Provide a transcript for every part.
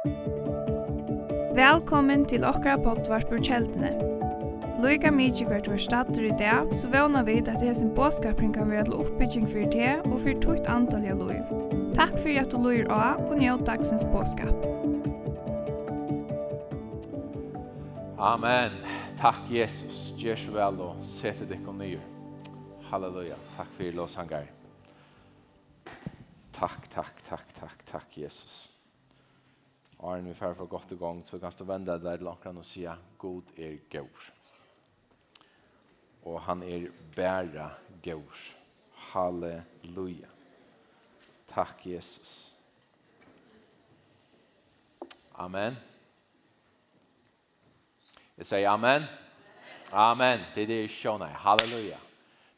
Velkommen til okra pottvarpur kjeldene. Loika mykje hvert var stater i dag, så vana vi at hesen båskapring kan være til oppbygging for det og for tukt antall av loiv. Takk for at du loir av og njød dagsens båskap. Amen. Takk Jesus. Gjør så vel og sette deg og nye. Halleluja. Takk for lovsangar. Takk, takk, takk, takk, takk Jesus. Og når vi fer for godt i gang, så kan du vende deg til akkurat og si God er gaur. Og han er bæra gaur. Halleluja. Takk, Jesus. Amen. Jeg sier amen. Amen. Det er det jeg skjønner. Halleluja.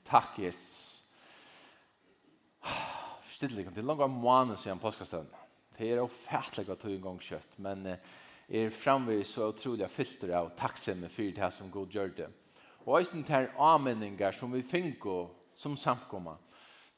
Takk, Jesus. Stille, det er langt om måneden siden påskastøvende. Det er ofattelig å ta en gang kjøtt, men er framvis så utrolig filter av takksomme for det som god gjør det. Og også den her anmenninger som vi finner som samkommer.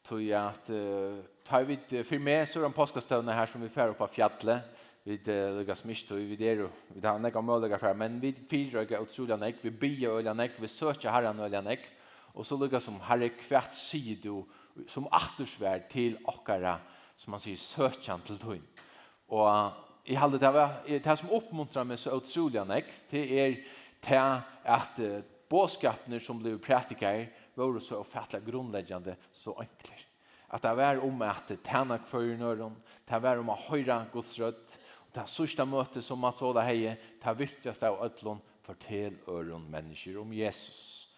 tror jeg at uh, tar vi det for meg så er det påskastøvne her som vi fer opp av fjallet. Vi uh, lukkes mye, og vi der vi har nekka mulighet for, men vi fyrer ikke utrolig nek, vi byer øyne nek, vi søker herren øyne nek, og så lukkar som herre kvart sier du som attersvær til okkara, som man sier søkjan til tøyn. Og jeg halde det var, det som oppmuntrar meg så utrolig nek, det er det at båskapene som blir pratikar var så fattla grunnleggjande så enkler. At det var om at tjena kvar i nøren, det var om at høyra Guds rødt, og det sørste møtet som man så det heie, det viktigaste av ødlån, fortel øren mennesker om Jesus.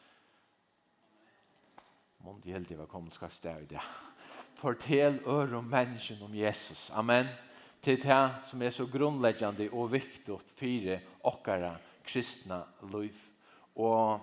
Månd i heldig var kommet skal stå i det. Fortel øren mennesker om Jesus. Amen. Amen til det som er så grunnleggjande og viktig for okkara kristna liv. Og,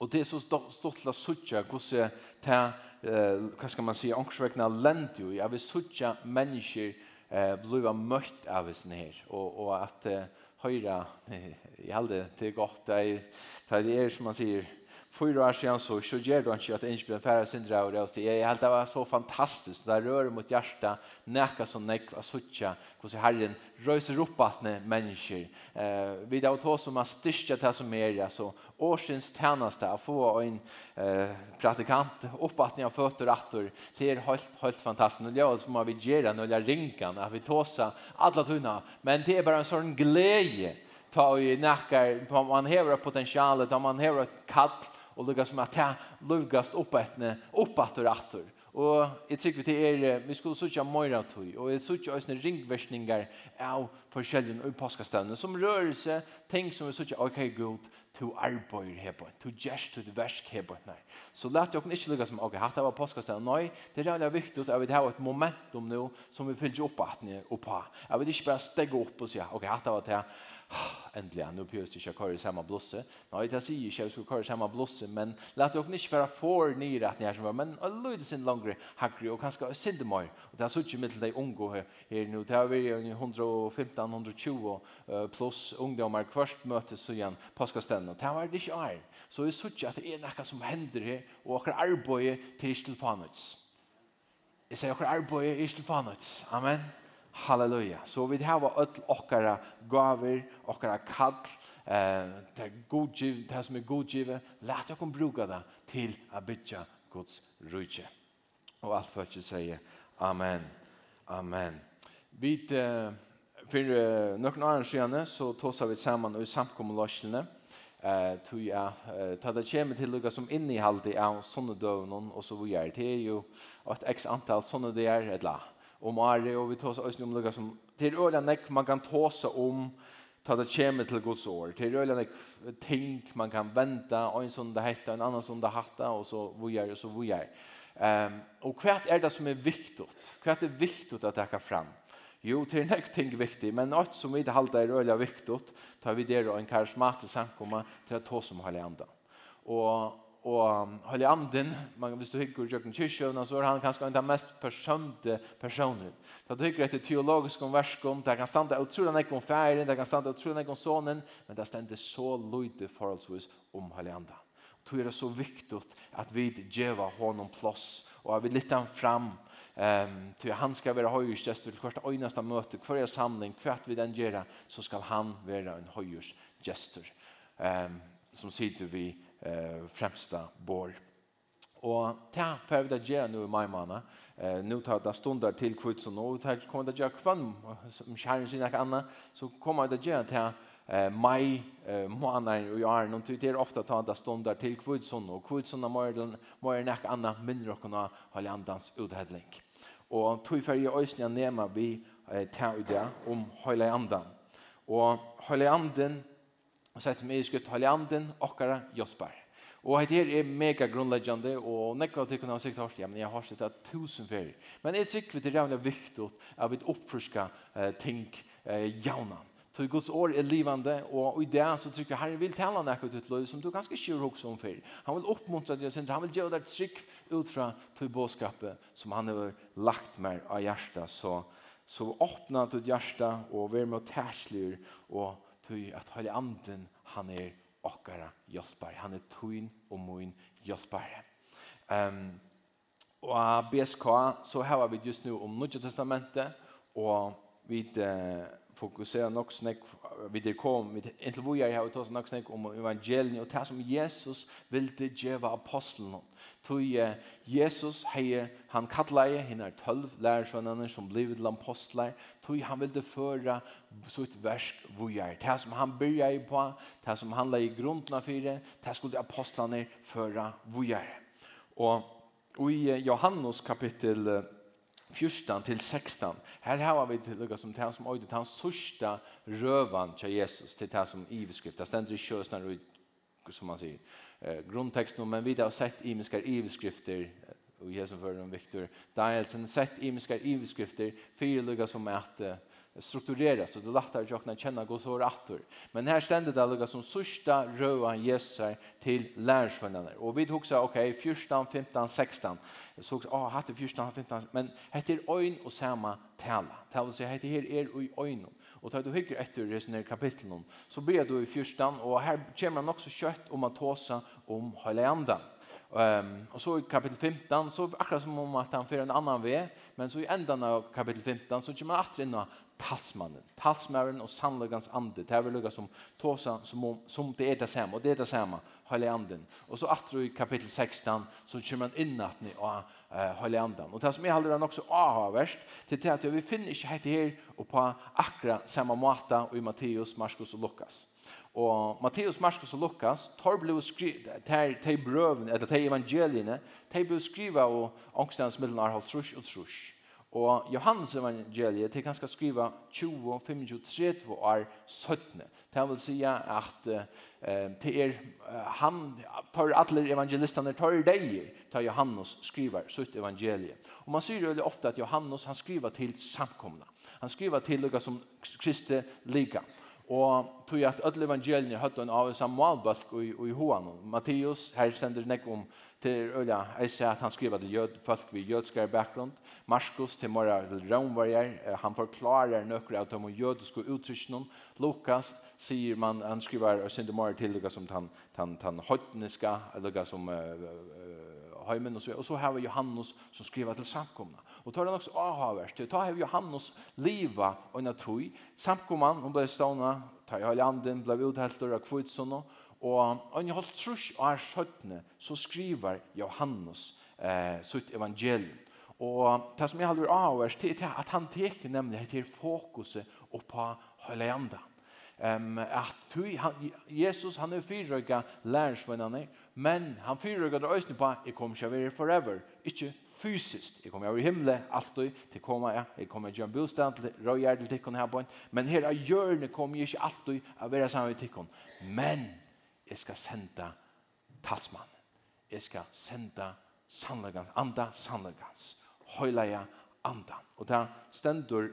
og det er så stort til å suttje hvordan det, eh, hva skal man si, ångsvekna lent jo i, at vi sutja mennesker eh, blir møtt av oss her, og, og at eh, høyre, jeg halde, det er godt, det er, det er som man sier, fyra år sedan så, så ger du inte att Ingebrand färre sin drar det oss helt det var så fantastiskt. Det där rör mot hjärta, näka som näck och sucha. Och så Herren röser upp att ni människor. Eh, vi där åt som har styrkat det som är det. Så årsins tjänaste att få en eh, praktikant upp att ni har fötter och rattor. Det är helt, helt fantastiskt. Och jag som har vi ger den och jag rinkan. Att vi tåsar alla tunna. Men det är bara en sån glädje ta och näkar, man hever potentialet, man hever kall og lukka som at det lukkast oppetne, oppatter atter. Og jeg tykker vi til er, vi skulle sutja møyra tøy, og jeg sutja òsne ringversningar av forskjellin og påskastøvne som rører seg ting som vi sutja, ok, god, to arbeid her på, to gjerst, to versk her på, nei. Så lät jag ikke lukka som, ok, hatt av påskastøvne, nei, det er veldig viktig at vi har et momentum nå som vi fyller opp at ni og. Jeg vil ikke bare stegge opp og si, ok, hatt av at jeg, endelig, nu pjøs det ikke köra i samma blosse. Nej, jag säger inte att jag ska köra samme samma blosse, men låt oss ikke være for nye att ni som var, men låt sin längre hackare och kanske synda mer. Og det har suttit med till dig unga här, her nå. Det har vært 115-120 pluss ungdommer kvart mötes så igen påskaständen. Det har vært ikke är. Så jeg jag ikke at det er noe som hender her, og akkurat arbete til Istelfanets. Jeg sier akkurat arbete til Istelfanets. Amen. Amen. Halleluja. Så vi har öll okkara gaver, okkara kall, eh, det, godgiv, det som är godgivet. Lät jag bruka det til a bytja Guds rydse. Og alt för att Amen. Amen. Vi eh, för eh, några år sedan så tog vi samman i samkommunlöskeln eh tog jag ta det kjem til lukka som inne i halde av sånne dövnon och så vidare det är ju ett x antal sånne där eller om Ari, og vi tar oss om lukka som, det er øyne nek man kan ta seg om, ta det kjemme til Guds år, det er øyne nek ting man kan vente og en sånn det heter en annan sånn det hatta, og så vujar, og så vujar. Um, og hva er det som er viktig? Hva er det viktig at det kan fram? Jo, det er nekk ting viktig, men noe som vi ikke halte er øyla viktig, tar vi det og en karismatisk samkomma til å ta som halvandet. Og og Holy Anden, man, hvis du hykker Jørgen Kyrkjøvna, så er han kanskje en av mest persømte personer. Så du hykker etter teologisk om verskom, det kan standa utrolig nek om færen, det kan standa utrolig nek om sonen, men det stender så løyde forholdsvis om Holy Anden. Då er det så viktigt at vi djeva honom plåss og at vi lytter han fram um, ty han ska vara skal være høyersgjester första nästa möte för er samling, kvart vi den gera så ska han vara en høyersgjester um, som sitter vi eh, främsta bor. Och ta för vi da gjøre nå i mai måned. Eh, nu tar det stundar till kvitt, så nu tar kommer det jag kvann, som kjæren sin ikke annet, så kommer det gjøre till eh mai månader och jag någon tid det ofta ta det stundar till kvitt så nu kvudson så när morgon morgon näck anna mindre och kunna hålla andans uthädling. Och tog för jag ösnja nema vi ta ut det om hela andan. Och hela anden og sett med i skrift Halianden, okkara, Jospar. Og det her er mega grunnleggjande, og nekva av tykkene har sikkert hørst, ja, men jeg har sett det tusen fyrir. Men jeg tykker det er jævlig viktig at vi oppfriska eh, ting eh, jævna. Så Guds år er livande, og i det så trykker vi Herren vil tala nekva ut løy som du ganske kjur hos om fyrir. Han vil oppmuntra deg, han vil gjøre deg trygg ut fra tog båskapet som han har lagt mer av hjertet, så så åpna ditt hjärta og vær med tärslir och tui at Heilig Anden, han er okkara hjelpare. Han er tuin og moin hjelpare. Um, og BSK, så har vi just nu om Nudja Testamentet, og vi uh, fokusera nok snakk vi det kom med ett vad jag har tagit nok snakk om evangelien och det som Jesus ville ge aposteln. Tog Jesus heje han kallade henne 12 lärsvänner som blev till apostlar. Tog han ville föra så ett verk vad jag det som han började på, det som han la i grunden för det, det skulle apostlarna föra vad jag. Och i Johannes kapitel 14 til 16. Her har vi til lukka som han som til hans sista røvan til Jesus til det som iveskrift. Det stender i kösnar som man sier, eh, grundtexten men vi har sett imiska iveskrifter og Jesus for dem Victor Danielsen sett imiska iveskrifter fire lukka som är att struktureras så det lättare jag kan känna gå så rätt Men här ständer det alltså som sista röa Jesus till lärsvännerna. Och vi tog så okej okay, 14 15 16. Så såg ah hade 14 15 men heter ögon och samma tala. Tala så heter här er ögon. Och tar du hygger efter det här kapitlen så blir du i 14 och här kommer man också kött om att tåsa om Hollanda. Um, och så i kapitel 15 så akkurat som om att han för en annan väg men så i ändan av kapitel 15 så kommer han åter in talsmannen. Talsmannen och sannlegans ande. Det er vel lukka som tåsa som, om, som det är det samma. og det är det samma. Höjlig anden. Och så atro i kapitel 16 så kommer man in att ni och höjlig anden. Och det som jeg håller den också avhavärst till det att vi finner inte helt her och på akkurat samma måte och i Matteus, Marskos och Lukas. Og Matteus, Markus og Lukas tar blod skriva, tar, tar brøven, eller tar evangeliene, tar blod skriva og angstens middelen er holdt trusk og trusk Og Johannes evangeliet, det kan skal skriva 20, 25, 30 år 17. Det vil si at det er, han tar alle evangelistene, tar deg, tar Johannes skriver sitt evangelie. Og man sier jo ofte at Johannes, han skriver til samkomna. Han skriver til noe som kristne lika. Og tog at öll evangeliene høtt en av samme og, i, i hoan. Matteus, her sender nek om til Ølja, jeg ser at han skriver til jød, folk ved jødskere bakgrund. Markus til mora til romvarjer, han forklarer nøkker at de jødiske uttrykkene. Lukas sier man, han skriver og sender mora til lukka som han, han, tan høytniska, lukka som uh, uh, høymen og så. Og så har vi Johannes som skriver til samkomna. Og tar det nok så avhavert. Ta hev Johannes liva og en tøy. Samkomman, hon ble stående, ta i halvanden, ble uthelter av kvitsen. Og har holdt trus av skjøttene, så skriver Johannes eh, sitt evangelium. Og det som jeg har vært avhørst, det er at han teker nemlig etter fokuset på halvandan um, at tu, han, Jesus han er fyrrøyga lærersvennene, men han fyrrøyga det øyne på, jeg kommer ikke å være forever, ikke fysiskt. Jeg kommer over i himmelen, alltid, til komma jag. jeg kommer til en bostad til røyer til tikkene her på en, men her av hjørnet kommer jeg ikke alltid att være sammen med tikkene. Men jeg skal sende talsmann. Jeg skal sende sannlegans, anda sannlegans, høyleia andan. Og det stendur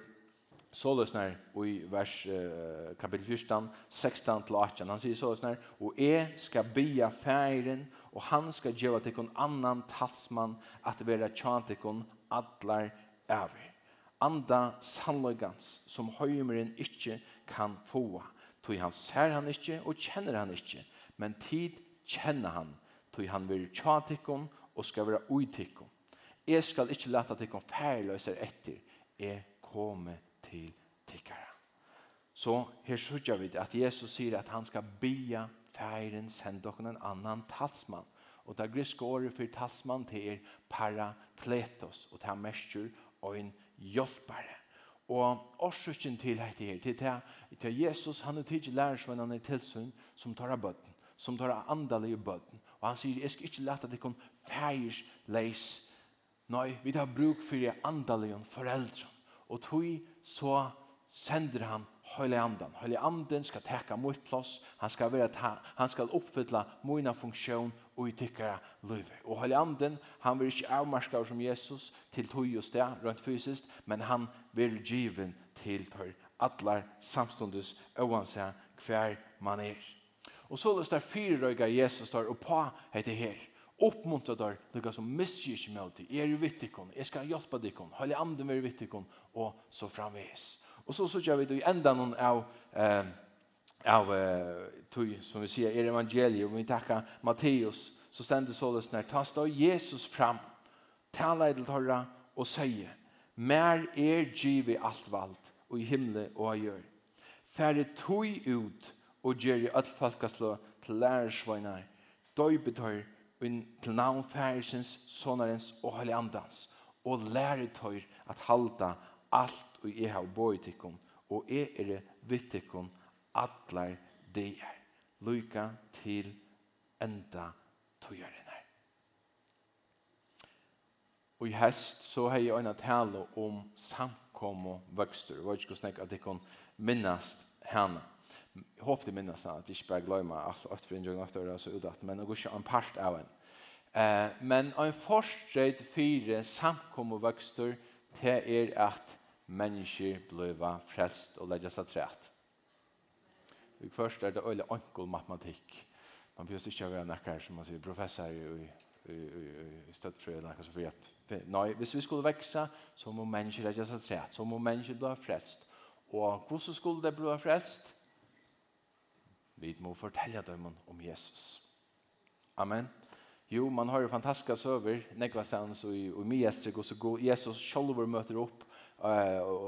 så løsner i vers uh, kapitel 14, 16-18. Han sier så løsner, og jeg skal bya færen, og han skal gjøre til en annan talsmann at være tjantikon atler over. Anda sannløgans som høymeren ikke kan få. Tog han ser han ikke og kjenner han ikke, men tid kjenner han. Tog han vil tjantikon og skal være uitikon. Jeg skal ikke lete til kon færløser etter. Jeg kommer til tikkara. Så her sørger vi at Jesus sier at han skal bya færen sende dere en annan talsmann. Og det griske året for talsmann til er parakletos, og det er mestjer og en hjelpare. Og årsøkken til dette her, til det til Jesus, han er tidlig lærersvennene i tilsyn som tar av bøtten, som tar av andalige bøtten. Og han sier, jeg skal ikke lete at det kan feirs leis. Nei, vi tar bruk for andalige foreldre og tog så sender han Høyle Andan. Høyle Andan skal teka mot plass, han skal, være ta, han skal oppfylla mina funksjon og i tykkara løyve. Og Høyle Andan, han vil ikke avmarska som Jesus til tog og sted, rent fysisk, men han vil given til tør atlar samstundes oansett hver man er. Og så løs der røyga Jesus tar og på heter her oppmuntra der, lukka som miskyr ikke med til, er jo vittikon, jeg skal hjelpa dikkon, høyli anden veri vittikon, og så framvis. Og så sørger vi i enda noen av, eh, av eh, tog, som vi sier, er evangeliet, og vi takkar Matteus, så stendet så det snart, ta stå Jesus fram, tala edel torra, og sier, mer er givi alt vald, og i himle og av gjør. Færre tog ut, og gjør i alt falkaslå til lærersvainar, døybetøyr, til navn færesens, sånarens og halvandans, og lære tøyr at halda alt og jeg har bøy tikkum, og jeg er det vitt tikkum atler deir. Lyka til enda tøyeren her. Og i hest så har jeg øyne tale om samkom og vøkster. Jeg vet ikke hvordan at jeg kan minnast henne. Jeg håper det minnes at jeg ikke bare glemmer alt, alt for inngjøring, alt øyre, så utdatt, men det går ikke en part av en. Eh, men en forstrøyd fire samkommer vøkster til er at mennesker bløva frelst og legger seg træt. Vi først er det øyelig enkel matematikk. Man behøver ikke være nekker som man sier professor i, i, i, i støttfrøy eller noe som for at nei, hvis vi skulle vekse, så må mennesker legge seg træt, så må mennesker bløva frelst. Og hvordan skulle det bløva frelst? Vi må fortelle dem om Jesus. Amen. Jo, man har ju fantastiska søver, nekva sens og i Miestrik och så går Jesus själv möter upp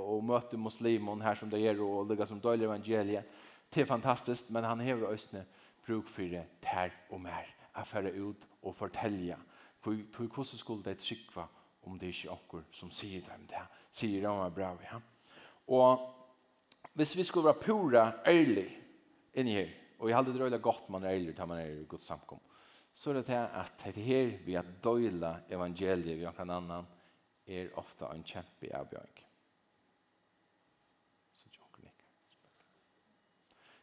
och möter muslimer här som det är och lägger som döljer evangeliet. Det är fantastiskt, men han häver östne bruk för det här och mer. Att föra ut och fortälja. Hur hur skulle det tryckva om det inte är som säger dem det. Säger de var bra. Ja? Och hvis vi skulle vara pura ärlig in i här och jag hade det röjla gott man är eller tar man är i Guds samkom. Så det är att det här vi att döjla evangeliet vi kan annan är ofta en kjempe av. Så.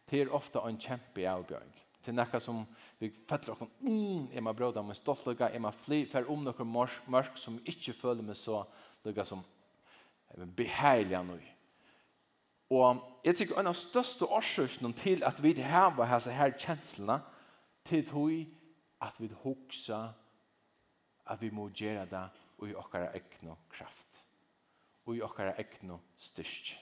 Det er ofta en kjempe av björk. Det är som vi fettler oss mm, är man bråda med stoltliga, är man fly, för om några mørk, mørk som inte føler meg så lugga som behärliga nu. Og jeg tykker en av største årsøkene til at vi har disse her kjenslene, til tog at vi hoksa at vi må gjøre det og i okkara egnu kraft. Og i okkara egnu styrke.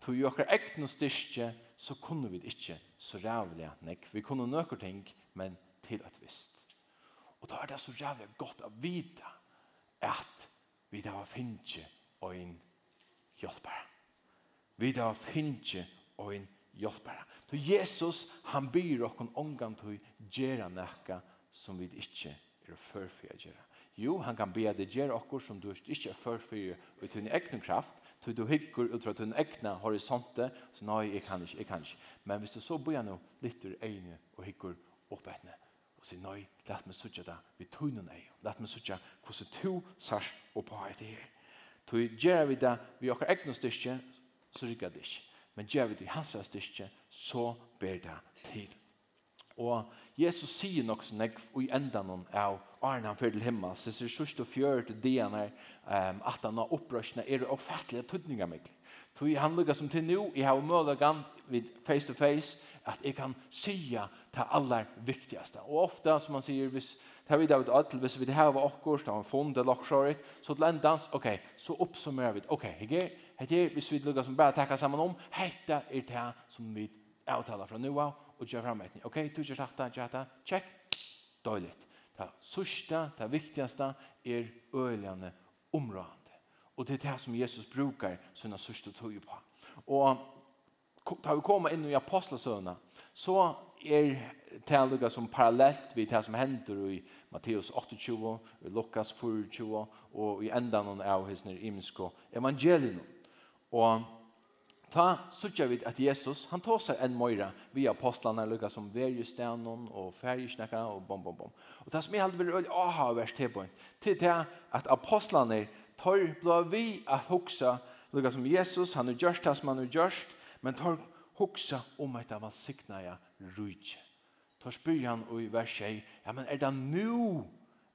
Tog i okkara egnu styrke så kunne vi ikke så rævlig nek. Vi kunne nøkker ting, men til at visst. Og da er det så rævlig godt å vite at vi da finner en hjelpere. Vi da finnes og en hjelpere. Så Jesus, han byr oss okken omgang til å gjøre noe som vi ikke er førfyr å gjøre. Jo, han kan be deg gjøre okker som du ikke er førfyr ut i egen kraft, til du hikker ut fra din egna horisonte, så nei, jeg kan ikke, jeg kan ikke. Men hvis du så bør nå litt ur egne og hikker opp etne, og sier nei, lett meg sutja det, vi tog tøyner nei, lett meg sutja hvordan du sars og etter her. Så gjør vi det, vi okker egna styrke, så rykker det ikke. Men gjør vi det i hans styrke, så ber det til. Og Jesus sier nok så negv i enda noen av Arne han fyrir til himmel, så ser sørst og fjør til dian her, um, at han har opprørsene er det fattelige tøtninga meg. Så han lukker som til nå, jeg har mølagan vid face to face, at jeg kan sige det aller viktigaste. Og ofte, som han sier, hvis det er vi da alt, hvis vi det her var okkur, så har han funnet det lakksjåret, så til en dans, ok, så oppsummerer vi, ok, her Hetta er, hvis vi lukkar som bare takka saman om, hette er det som vi avtalar fra nu av, og gjør fram etni. Ok, du gjør takta, gjør takta, check, døyligt. Det sørste, det viktigaste er øljande områdande. Og det er det som Jesus brukar sina sørste tog på. Og da vi kommer inn i apostelsøvna, så er det som parallellt vi det som hender i Matteus 28, i Lukas 24 og i ändan av hos när imensko evangelium. Og ta sutja vid at Jesus, han tosa seg en møyra via apostlarna, lukka som verjestenon og färgsnäckarna og bom, bom, bom. Og det som jeg hadde vært veldig aha vers til på, til det at apostlarna tar blå vi at hoksa, lukka som Jesus, han er gjørst, han er gjørst, men tar hoksa om et av siknaja rujtje. Tar spyr han og i vers 6, ja, men er det nu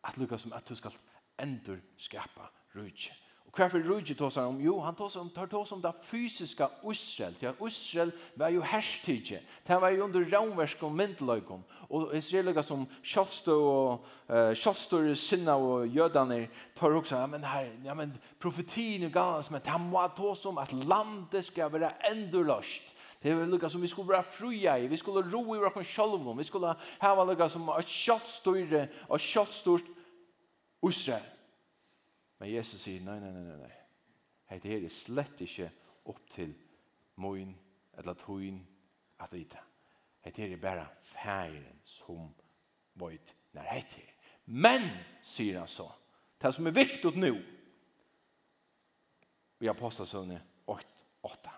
at lukka som at du skal endur skapa rujtje? Hva for rujtje tåsar om? Jo, han tåsar om, tar tåsar om det fysiska Israel. Ja, Israel var jo herstidje. Det var jo under raunversk og myndeløykom. Og israelika som kjallstå og uh, kjallstå sinna og jødane tar også, ja, men her, ja, men profetien er gans, men det må tåsar om at landet skal være endurløst. Det er lukka som vi skulle være fruja i, vi skulle ro i rakken sjálvum, vi skulle hava lukka som et kjallstore, og kjallstort Israel. Men Jesus sier, nei, nei, nei, nei. Hei, det her er slett ikke opp til moin, eller toin, at vita. Hei, det her er bare færen som void når hei til. Men, sier han så, det som er viktig nå, i Apostelsøvnet 8, 8.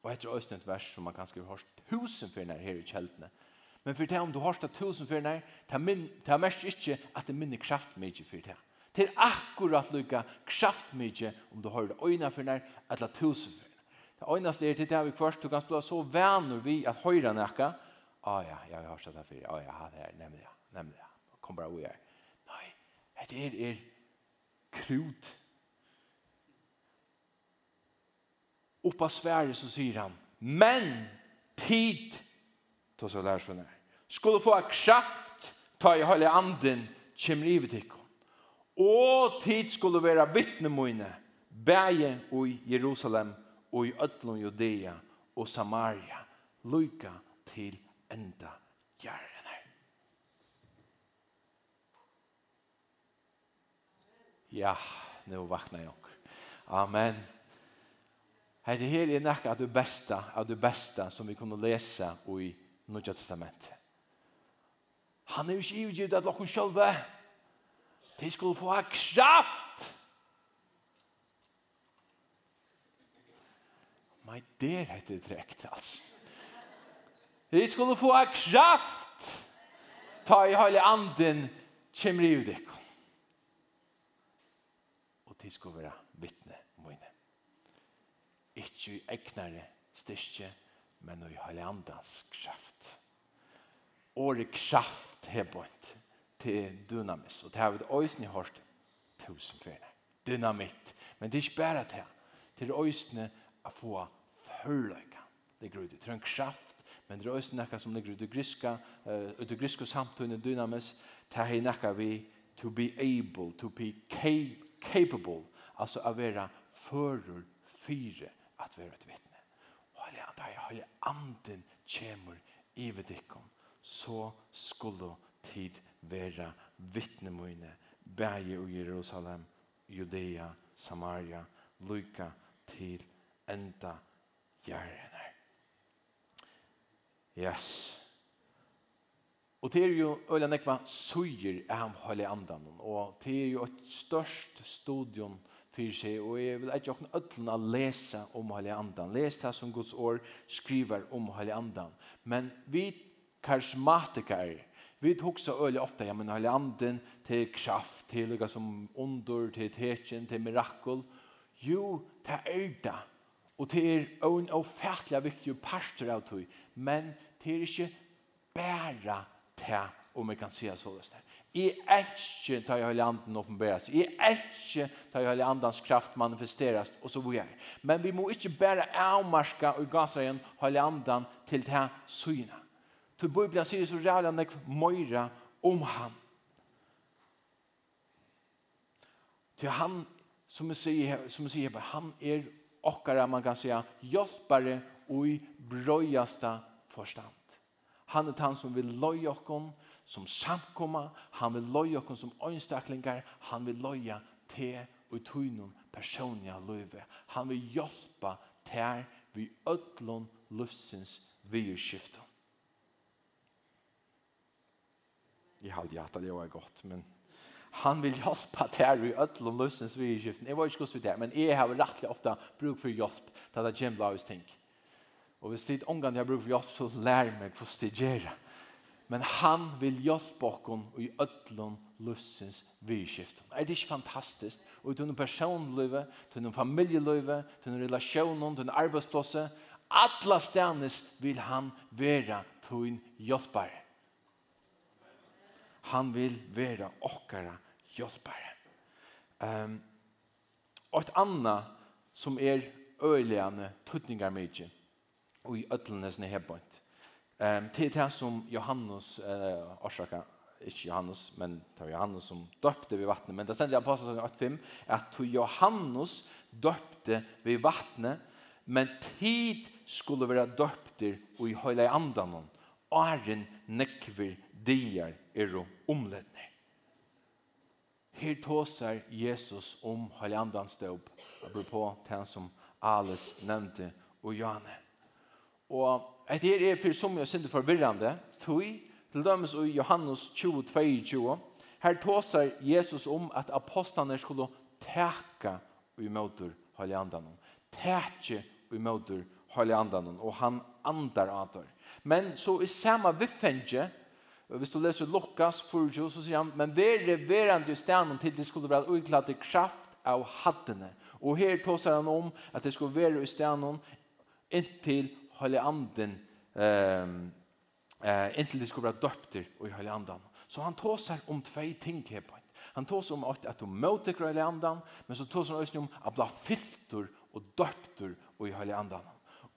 Og etter østen et vers som man kanskje har tusen for her i kjeltene. Men for det om du har tusen for nær, det mest ikke at det minner kraft mye for det. Det er akkurat lykka kraftmykje om du har det øyna for nær eller tusen for nær. Det øynaste er til det vi først, du kan stå så venner vi at høyra nækka. Å ja, jeg har sett det for. Å ja, det er nemlig ja, nemlig ja. Kom bare vi er. Nei, det er, er krut. Oppa Sverige så sier han, men tid, to så lærer sånn her, skulle få kraft ta i hele anden, kjem livet til Og tid skulle være vittnemøyne, bæge i Jerusalem, og i Øtlund, Judea og Samaria, lykke til enda gjerne. Ja, nå vakna jeg nok. Amen. Hette her er nekka av det beste, av det beste som vi kunne lese i Nødja Testamentet. Han er jo ikke ivergivet at dere selv er De skulle få kraft. Men der heter det trekt, altså. De skulle få kraft. Ta i hele anden, kjemri i dekko. Og de skulle være vittne mine. Ikke i egnare styrke, men i hele andens kraft. Åre kraft, hebånd. Åre kraft, til dynamis. Og det har vi øyne hørt tusen fyrne. Dynamitt. Men det er ikke bare det. Det er øyne å få førløyka. Det er grunn til en kraft. Men det er øyne noe som ligger ut i griska, ut i griska samtunnet dynamis. Det er noe vi to be able, to be capable. Altså å være fører fire at være et vittne. Og hele anden, hele anden kommer i vedikkom. Så skulle tid vera vittne bæje i og Jerusalem, Judea, Samaria, lykka til enda gjerne. Yes. Og det er jo øyla nekva suger av høylig andan, og det er jo et størst studium fyrir seg, og jeg vil ikke åkne ødlen å lese om høylig andan, les det som Guds år skriver om høylig andan, men vi karismatikere, Vi hugsar öle ofta, ja men hela anden til kraft, til lika som under, til tecken, til mirakel. Jo, ta ärda. Og det är en ofärtliga viktig parster av tog. Men det er ikke bara det, om jag kan säga så. I älskar ta jag hela anden uppenbaras. Jag älskar ta jag hela andens kraft manifesterast, og så vidare. Men vi må ikke bæra avmarska og gasa igjen hela andan til det syna. For Bibelen sier så rævlig han ikke møyre om han. Til han, som vi sier, som vi sier han er okkara, man kan säga, hjelpare og i brøyasta forstand. Han er han som vil løy okkon, som samkomma, han vil løy okkon som øynstaklingar, han vil løya te og tøynum personliga løyve. Han vil hjelpa ter vi ötlån luftsins vyrskiften. jeg har alltid det, var godt, men han vil hjelpe til i ødel om løsens vidskiften. Jeg var ikke hos det, men jeg har rettelig ofte bruk for hjelp til det Jim løs ting. Og hvis det er omgang jeg bruk for hjelp, så lær meg hvordan det gjør. Men han vil hjelpe oss i ødlom løsens vidskiften. Er det ikke fantastisk? Og til noen personløyve, til noen familieløyve, til noen relasjoner, til noen arbeidsplasser, Alla stannis vil han vera tun hjelpere. Han vil være okkara hjelpare. Um, og et annet som er øyeligende tøtninger mye, og i ødelenesne hebbønt. Um, til det som Johannes, uh, orsaka, ikke Johannes, men det var Johannes som døpte ved vattnet, men det stendte jeg på seg 5 at Johannes døpte ved vattnet, men tid skulle være döpter och i høyla i andan åren nekver dier er omledner. Her tåsar Jesus om halvandans døp, apropå den som Alice nevnte, og Johanne. Og et her er for som jeg synes forvirrande, tog til dømes i Johannes 22, 22, her tåser Jesus om at apostlene skulle teka i møter halvandanen. Teke i møter halvandanen, og han andar antar. Men så i samme viffenge, hvis du leser Lukas 4, så sier han, men vere verande i stedet til det skulle være utklatt i kraft av hattene. Og her tåser han om at det skulle være i stedet inntil høylig anden, eh, inntil det skulle være døpter i høylig anden. Så han tåser om tve ting her på. Han tåser om at du møter høylig anden, men så tåser han også om at bli filter og døpter i høylig anden.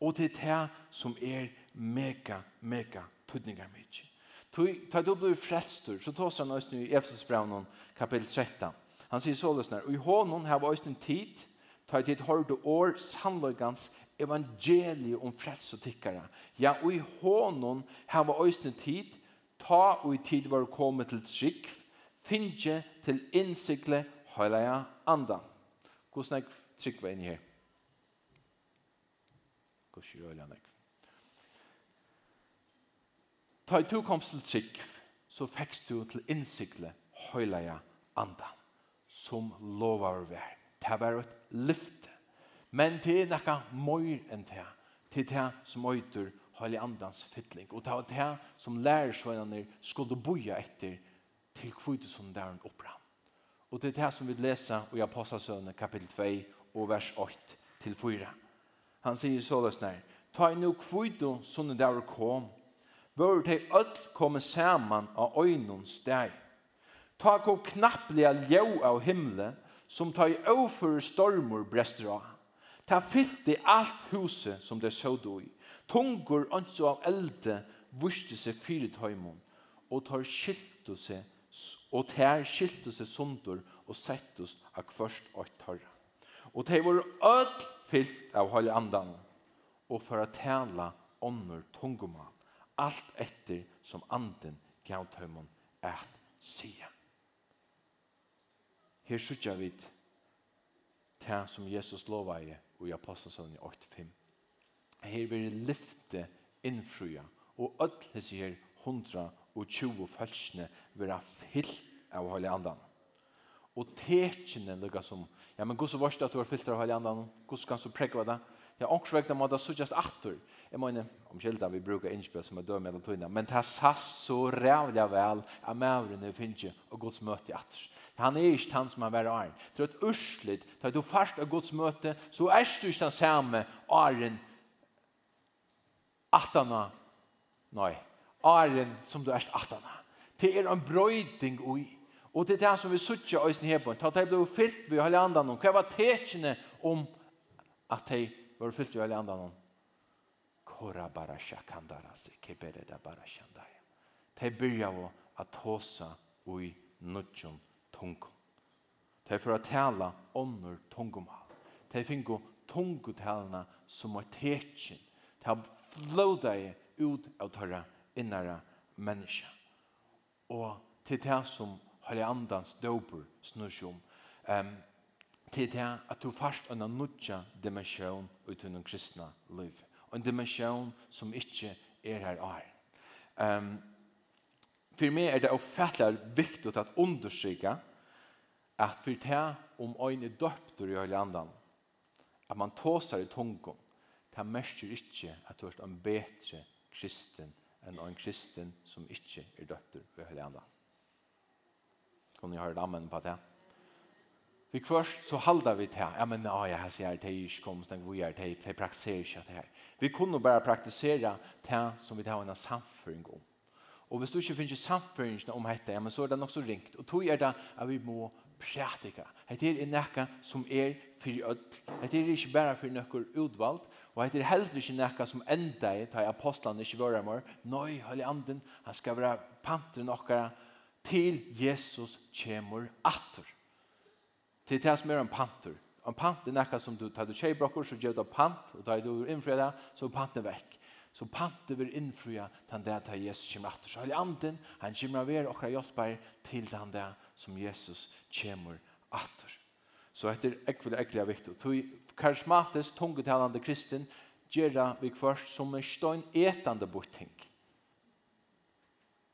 Og det er det som er mega, mega tydninger mye. Ta du blir frelstur, så tås han oss nu i Efesbraunen kapitel 13. Han sier så løsner, og i hånden har vi oss nu tid, ta tid hård og år, sannløygans evangeliet om frels og tikkara. Ja, og i hånden har oss nu tid, ta og i tid var kommet til trygg, finne til innsikle høyleia andan. Hvordan er trygg inn her? Hvordan er trygg veien her? Ta i to komst til trygg, så fekst du til innsikle høyleia anda, som lovar vær. Det var et lyfte. Men det er nekka møyr enn det. Det er det som øyder høyleia andans fytling. Og det er det som lærersvennerne skulle boja etter til kvitt som det er oppram. Og det er det som vi leser i Apostelsøvne kapittel 2 og vers 8 til 4. Han sier så løsner, Ta i no kvitt som det er kom, vore de öll komme saman av øynun steg. Ta kom knappliga ljau av himle, som ta i overføre stormor brester av. Ta fyllti alt huset som det såg i. Tungur anso av elde vuste seg fyrt tøymon, og tar skiltu seg, og ter skiltu seg sundur, og settus av kvørst og tørra. Og de var öll fyllt av høy andan, og for å tala ånder tungumann allt etter som anden gav tøymon at sia. Her sutja vi til som Jesus lova i i Apostelsøvn i 8.5. Her vil lyfte innfruja, og öll hese her 120 falskne vera fyllt av Høyli Andan. Og tekjene lukka som, ja, men gos og varst at du var fyllt av Høyli Andan, gos kan du prekva det, Ja, ångsvekta må det suttjast attur. Jeg mener, om kjeldan vi brukar innspel som er dømme eller tøyna, men det sass så rævlig vel at mævren er finnje og gods møte i attur. Han er ikke han som han var arn. Det er et urslit, tar du fast av gods møte, så er du ikke den samme æren attana, nei, æren som du er attana. Det er en brøyding ui. Og det er det som vi suttja oss i hebron. Ta det ble fyllt vi halvandan andan. Hva var tekene om at de var fyllt i hele andan Kora bara shakandara se kebere da bara shandaya. Te byrja vo at hosa ui nutjon tungo. Te for at tala onnur tungomal. Te fingo tungutalna som er tekin. Te har flodai ut av tørra innara menneska. Og til det som Hellig Andans døper snur seg om. Um, til det at du først en nødja dimensjon ut i den kristna liv. Og en dimensjon som ikke er her er. Um, for meg er det ofattelig viktig å understryke at for det om øyne døpter i hele andan, at man tåser i tungen, det merker ikke at du er en bedre kristen enn en kristen som ikke er døpter i hele andan. Kan ni høre det på det? Vi kvørst så halda vi til, ja, men ja, jeg har sier det ikke komst, den vi er det, det praktiserer ikke det her. Vi kunne bare praktisera det som vi tar en samføring om. Og hvis du ikke finner samføringen om dette, ja, men så er det nok så ringt. Og tog er det at vi må prætika. Hette er nekka som er fyrir öll. Hette er ikke bare fyrir nøkker utvald, og hette er heller ikke nekka som enda i, ta i apostlan ikke vare mer. Nøy, høy anden, han skal være panter nokkara til Jesus kjemur atter. Til det som er en panter. En pant er nekka som du tar du tjejbrokker, så gjør du pant, og tar du innfria så er panten vekk. Så panten vil innfria den der til Jesus kommer atter. Så hele anden, han kommer av er okra hjelper til den der som Jesus kommer atter. Så etter ekvile ekvile viktig. Så karismatisk, tungetalande kristen, gjøre vi først som en støyn etande bortting.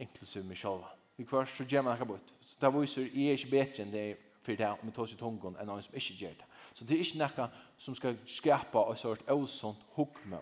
Inklusiv meg selv. Vi først så gjør man ikke bort. Så det viser jeg ikke bedre enn det för det om vi tar sig tungon än någon som inte gör det. Så det är inte något som ska skapa en sorts osund hukme.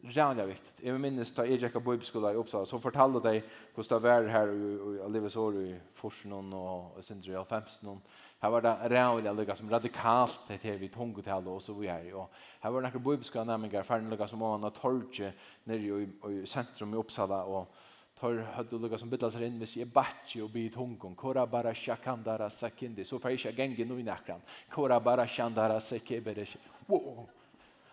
Rävliga viktigt. Jag minns ta Erik av bibelskola i Uppsala så fortalde dig hur det var här i jag lever i Forsen och Sindre och Femsen. Här var det rävliga lika som radikalt det här vi tungotal och så vi här. Och här var det några bibelskola nämligen färdiga som var en torge nere i centrum i Uppsala och tar hade lukka som bittla seg inn, hvis jeg batchi og bit hongkong kora bara shakandara sakindi. Så för jag gengi nu i nekran, kora bara shandara sekebere wow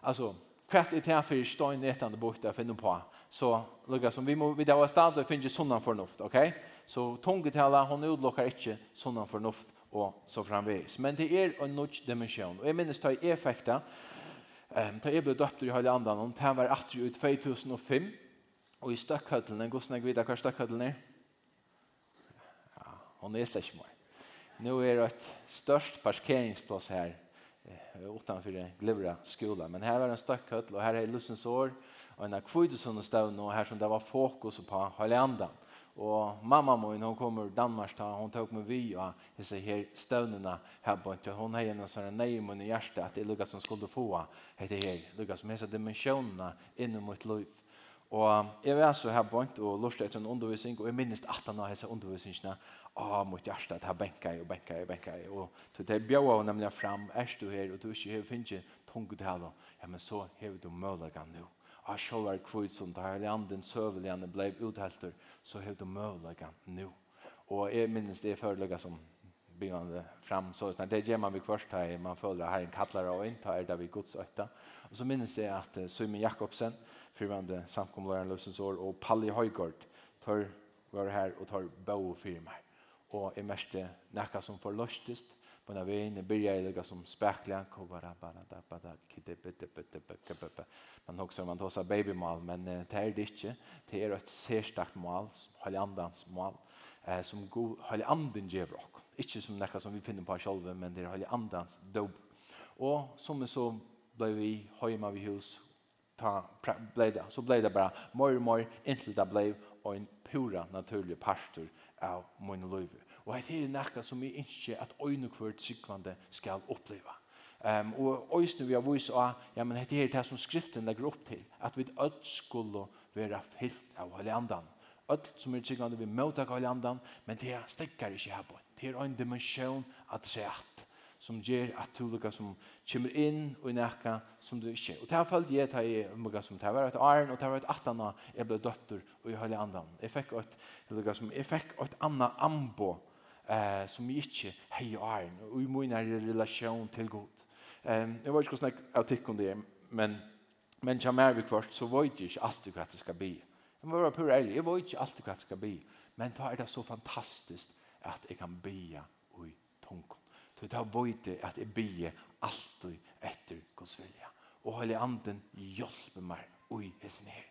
alltså er i tän för stein netande bokta för nu på så lukka som vi må vi där stad og finns ju fornuft, ok, okej okay? så tungetala hon utlockar inte sånna fornuft, og så framvis men det er en notch dimension Og jeg minnes ta effekta Ehm, um, ta jag ble døpt i høyde andan, og det var 80 ut 2005, Og i støkkhøttelen, hvordan jeg vet hva støkkhøttelen er? Ja, hun er slett ikke. Nå er det et størst parkeringsplass her utenfor Glivra skola. Men her var en støkkhøttel, og her er Lussens år og en av akvidesund Støvn, og her som det var fokus på Hollandan. Og mamma min hun kommer Danmark ta hun tok med vi og jag säger här stavnerna här på inte Hun har en sånn här nej men hjerte at det er lukket som skulle få det her. Lukket som så dimensjonene innom mitt liv. Og jeg var så her bort og lortet etter en undervisning, og jeg minnes at han har hese undervisningene av mot hjertet, at her benka jeg og benka jeg og benka jeg. Og så det bjør jeg nemlig fram, er du her, og du ikke har finnet tungt til her, ja, men så har du mulighet nå. Og jeg selv er kvitt som det her landen søveligene ble uthelter, så har du mulighet nå. Og jeg minnes det forelegget som bygande fram så där det ger man vid först här man följer här en kallar och inte är där vi Guds ötta. Och så minns jag att Simon Jakobsen förvande samkomlaren Lusens år och Palli Høygård tar var här och tar bo för mig. Och är mest näka som förlöstest på när vi inne börjar lägga som spärkliga och bara där bara där bitte bitte bitte bitte man också man tar så babymal men det är det inte det är ett särskilt mal, som andans mål eh, som god heilig anden gjør oss. Ikke som nekka som vi finner på selv, men det er heilig andens dob. Og som så ble vi høyma vi hus, ta, ble det, så ble det bare mer og mer, inntil det ble en pura naturlig pastor av min liv. Og dette er nekka som vi ikke at øyne kvart tryggvande skal oppleve. Um, og øyne vi har vist av, ja, men dette er det som skriften legger opp til, at vi ønsker skulle være fyllt av heilig anden öll som er tryggande vi møtak av landan, men det er stekkar ikke her på. Det er en dimensjon av sett som gjør at du lukka som kommer inn og nekka som du ikke. Og det her følte jeg til jeg lukka som det var et arn og det var et attana jeg ble døtter og jeg høyde andan. Jeg fikk et, lukka som, jeg fikk et anna ambo eh, som jeg ikke hei arn og i min er relasjon til god. Um, jeg vet ikke hvordan jeg tikk om det, men men jeg mer vi kvart så vet jeg ikke alltid hva det skal bli. Jeg må være pur ærlig. Jeg vet ikke alltid hva jeg skal be. Men da er det så fantastisk at jeg kan be i tungen. Så da vet jeg at jeg be alltid etter Guds vilja. Og hele anden hjelper meg i hessen her.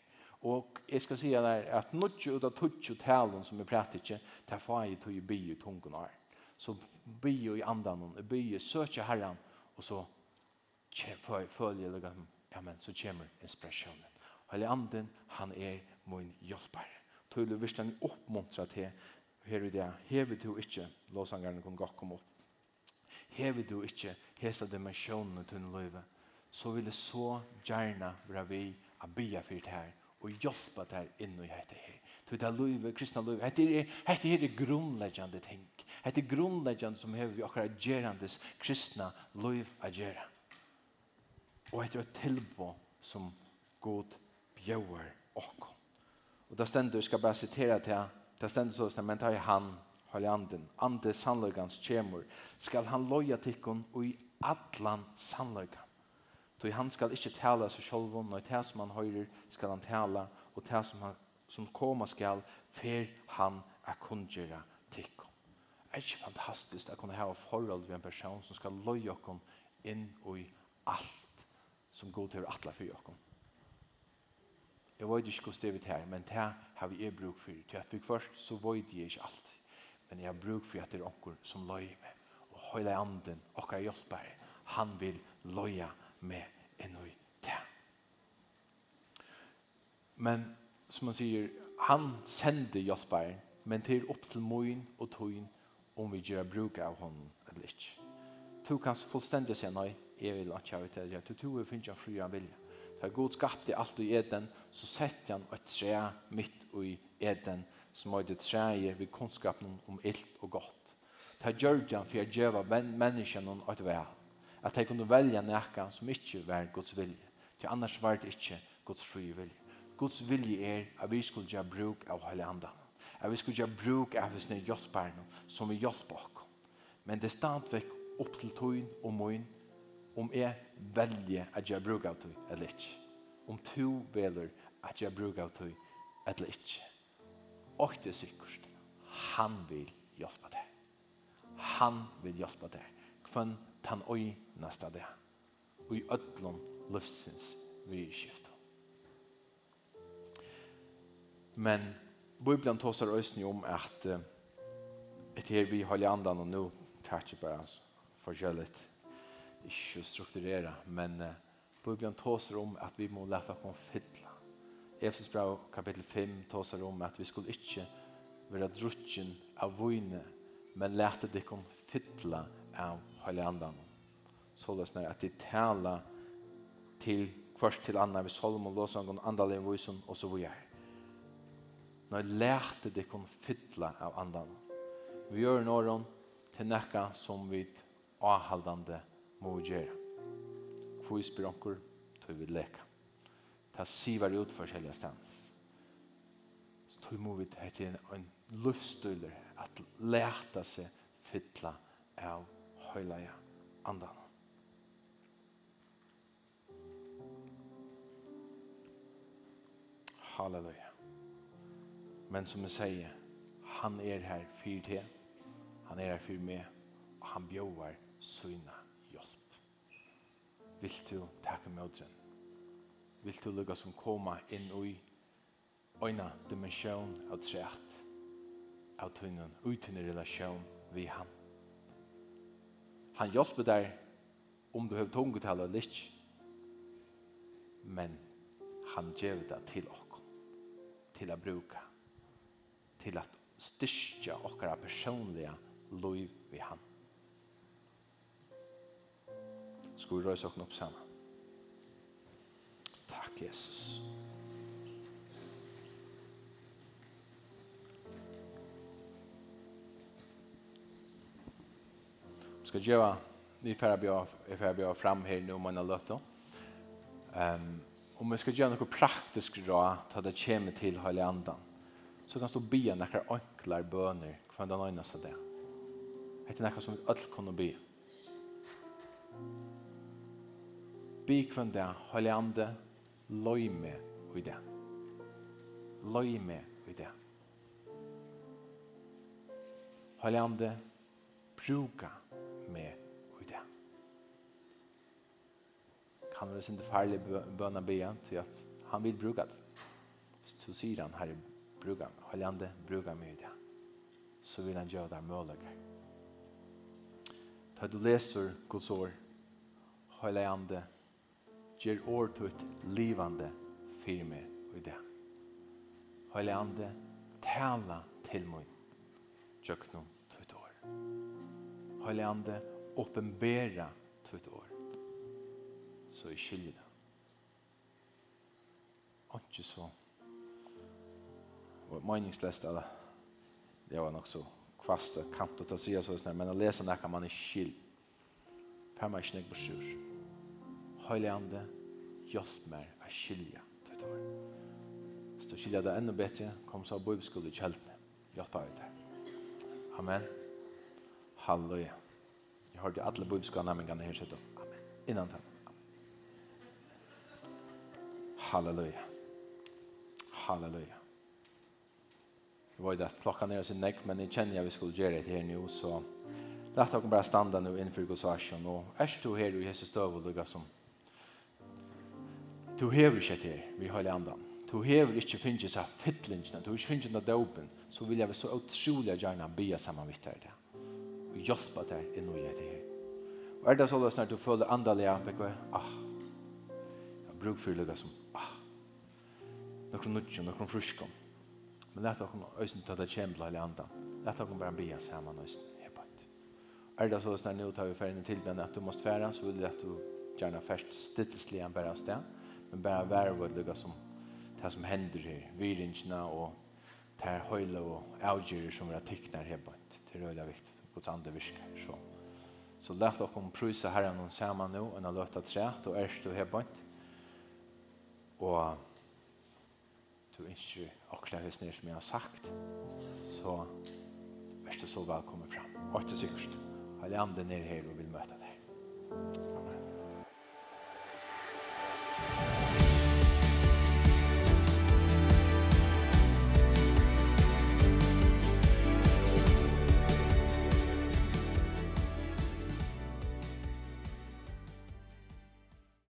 Og jeg skal si der at nokje ut av tutsi og talen som jeg prater ikke, det er fag til å be i tungen her. Så be i andan, be i søke herren, og så følger jeg, ja, men så kommer inspirasjonen. Hele anden, han er min hjelper. Tøyler vi stann oppmuntra til her i det. Hever du ikke, låsangerne kunne godt komme opp. Hever du ikke hesa dimensjonen til løyve, så vil det så gjerne være vi å bya for det her og hjelpe det her inn i dette her. Til det løyve, kristne løyve, dette er, dette er grunnleggende ting. Dette er grunnleggende som hever vi akkurat gjerandes kristne løyve å gjøre. Og dette er et tilbå som god bjøver åkken. Och där ständer, jag ska bara citera till här, da stendur så men det han, höll anden, ande sannlögans tjemur, skal han loja tikkun og i atlan sannlögan. Så han skal ikke tala seg själv om, och det som han höjer skal han tala, og det som, han, som koma skal, fer han er kundgera tikkun. Det är inte fantastiskt kunne ha forhold vid en person som skal loja oss in og i alt som god til atla for oss. Jeg vet ikke hvordan det er vi tar, men det har vi er bruk for. Til at vi først, så vet jeg ikke alt. Men jeg har bruk for at det er onker som løy med. Og høyde anden, og okker hjelper, han vil løye med ennå i det. Men som man sier, han sender hjelper, men det er opp til moen og tøyen om vi gjør bruk av honom eller ikke. Du kan fullstendig si nei, jeg vil ikke ha ut det. Du tror jeg finner fri av vilje for Gud skapte alt i Eden, så sette han et tre midt i Eden, som var det treet ved kunnskapen om ilt og godt. Det gjør han for å gjøre menneskene et vel, at de kunne velge noe som ikke var Guds vilje, til annars var det ikke Guds fri vilje. Guds vilje er at vi skulle gjøre bruk av hele andre. at vi skulle gjøre bruk av hans nye hjelpbærene som vi hjelper oss. Men det er stadigvæk opp til tøyen og møyen om jeg velje at jeg bruker av tog eller ikke. Om to veler at jeg bruker av tog eller ikke. Og det er sikkert. Han vil hjelpe deg. Han vil hjelpe deg. Kvann tan oi nasta det. Og i ødlom løftsins vi skiftet. Men Bibelen tåsar òsni om at uh, et her vi holde andan og nu takkje bare forskjelligt ikke strukturere, men uh, Bibelen tåser om at vi må lete oss fylle. Efesus brev kapitel 5 tåser om at vi skulle ikke være drutjen av vøyne, men lete dere kom fytla av høylandan. Så løsner at de taler til først til andre, vi solm og noen andre i vøysen, og så vi er. Når jeg lærte det av andan. Vi gjør noen til nekka som vi avhaldande må vi gjøre. Hvor vi spyr anker, tog vi leka. Ta sivar ut forskjellige stans. Så tog må vi hette en, en luftstøyler at leta seg fytla av høyleia andan. Halleluja. Men som jeg sier, han er her fyrt her. Han er her fyrt med. Og han bjøver syna vil du takke møtren. Vil du lukka som koma inn i øyna dimensjon av treat av tunnen, utunne relasjon vi han. Han hjelper deg om du har tungetall og litt, men han gjør det til oss, til å bruka, til at styrke okkara personlige liv vi han. skal vi røyse oss opp sammen. Takk, Jesus. Vi skal gjøre, vi får bjør fram her nå om man har løtt Um, om vi skal gjøre noe praktisk råd ta det kommer til hele andan, så kan du be noen enklere bøner hver den øyneste det. Det er noe som vi alle kan be. bikvann det, holde ande, løy med i det. Løy med i det. Holde ande, bruka med i det. Kan være sin farlig bønna bia til at han vil bruka det. Så sier han, herre, bruka, høylig ande, bruka med i det. Så vil han gjøre det møllegger. Ta du leser Guds ord, høylig ande, Gjer år tutt livande fyrir mig i det. Høylig ande, tala til mun. Tjøknum tutt år. Høylig ande, åpenbera tutt år. Så i skilje det. Og ikke så. Og meningslest eller det var nok så kvast og kant å ta sig så snart, men å lese det kan man ikke skilje. Fem er ikke nek på sjur. Høyleande, hjelp meg å skilja til det år. Hvis du skilja det enda bedre, kom så av bibelskole i kjeltene. Hjelp av det. Amen. Halleluja. Jeg hørte alle bibelskole nærmengene her sitte. Amen. Innan takk. Halleluja. Halleluja. Jeg vet at det att sin nekk, men jeg kjenner jeg vi skulle gjøre det her nå, så lätt dere bare standa nå innenfor Guds och ärs du her i Jesus döv og lukka som Du hever ikke til vi høyre andan. Du hever ikke finnes seg fytlingene, du hever ikke finnes dopen, så vil jeg så utrolig gjerne be sammen med deg det. Og hjelpe deg inn og gjøre det her. Og er det så løsner du føler andalig av deg, ah, jeg bruker for lukket som, ah, noen nødgjøn, noen fruskom. Men lett dere øyne til at det kommer til hele andan. Lett dere bare be sammen øyne. Er det så løsner nå tar vi ferden til, men at du måste fære, så vil det at du gjerne først stilleslige bare av sted men bare være vårt lukka som det som hender her, viringsna og det her høyla og avgjerer som vi har tikknar her på. Det er høyla viktig, Guds andre virker. Så, så lett dere om prysa herren og saman nå, enn å løtta træt og erst og her på. Og du ikke akkurat hvis nere som jeg har sagt, så vær så så velkommen fram. Og til sikkert, alle andre nere her og vil møte deg. Amen.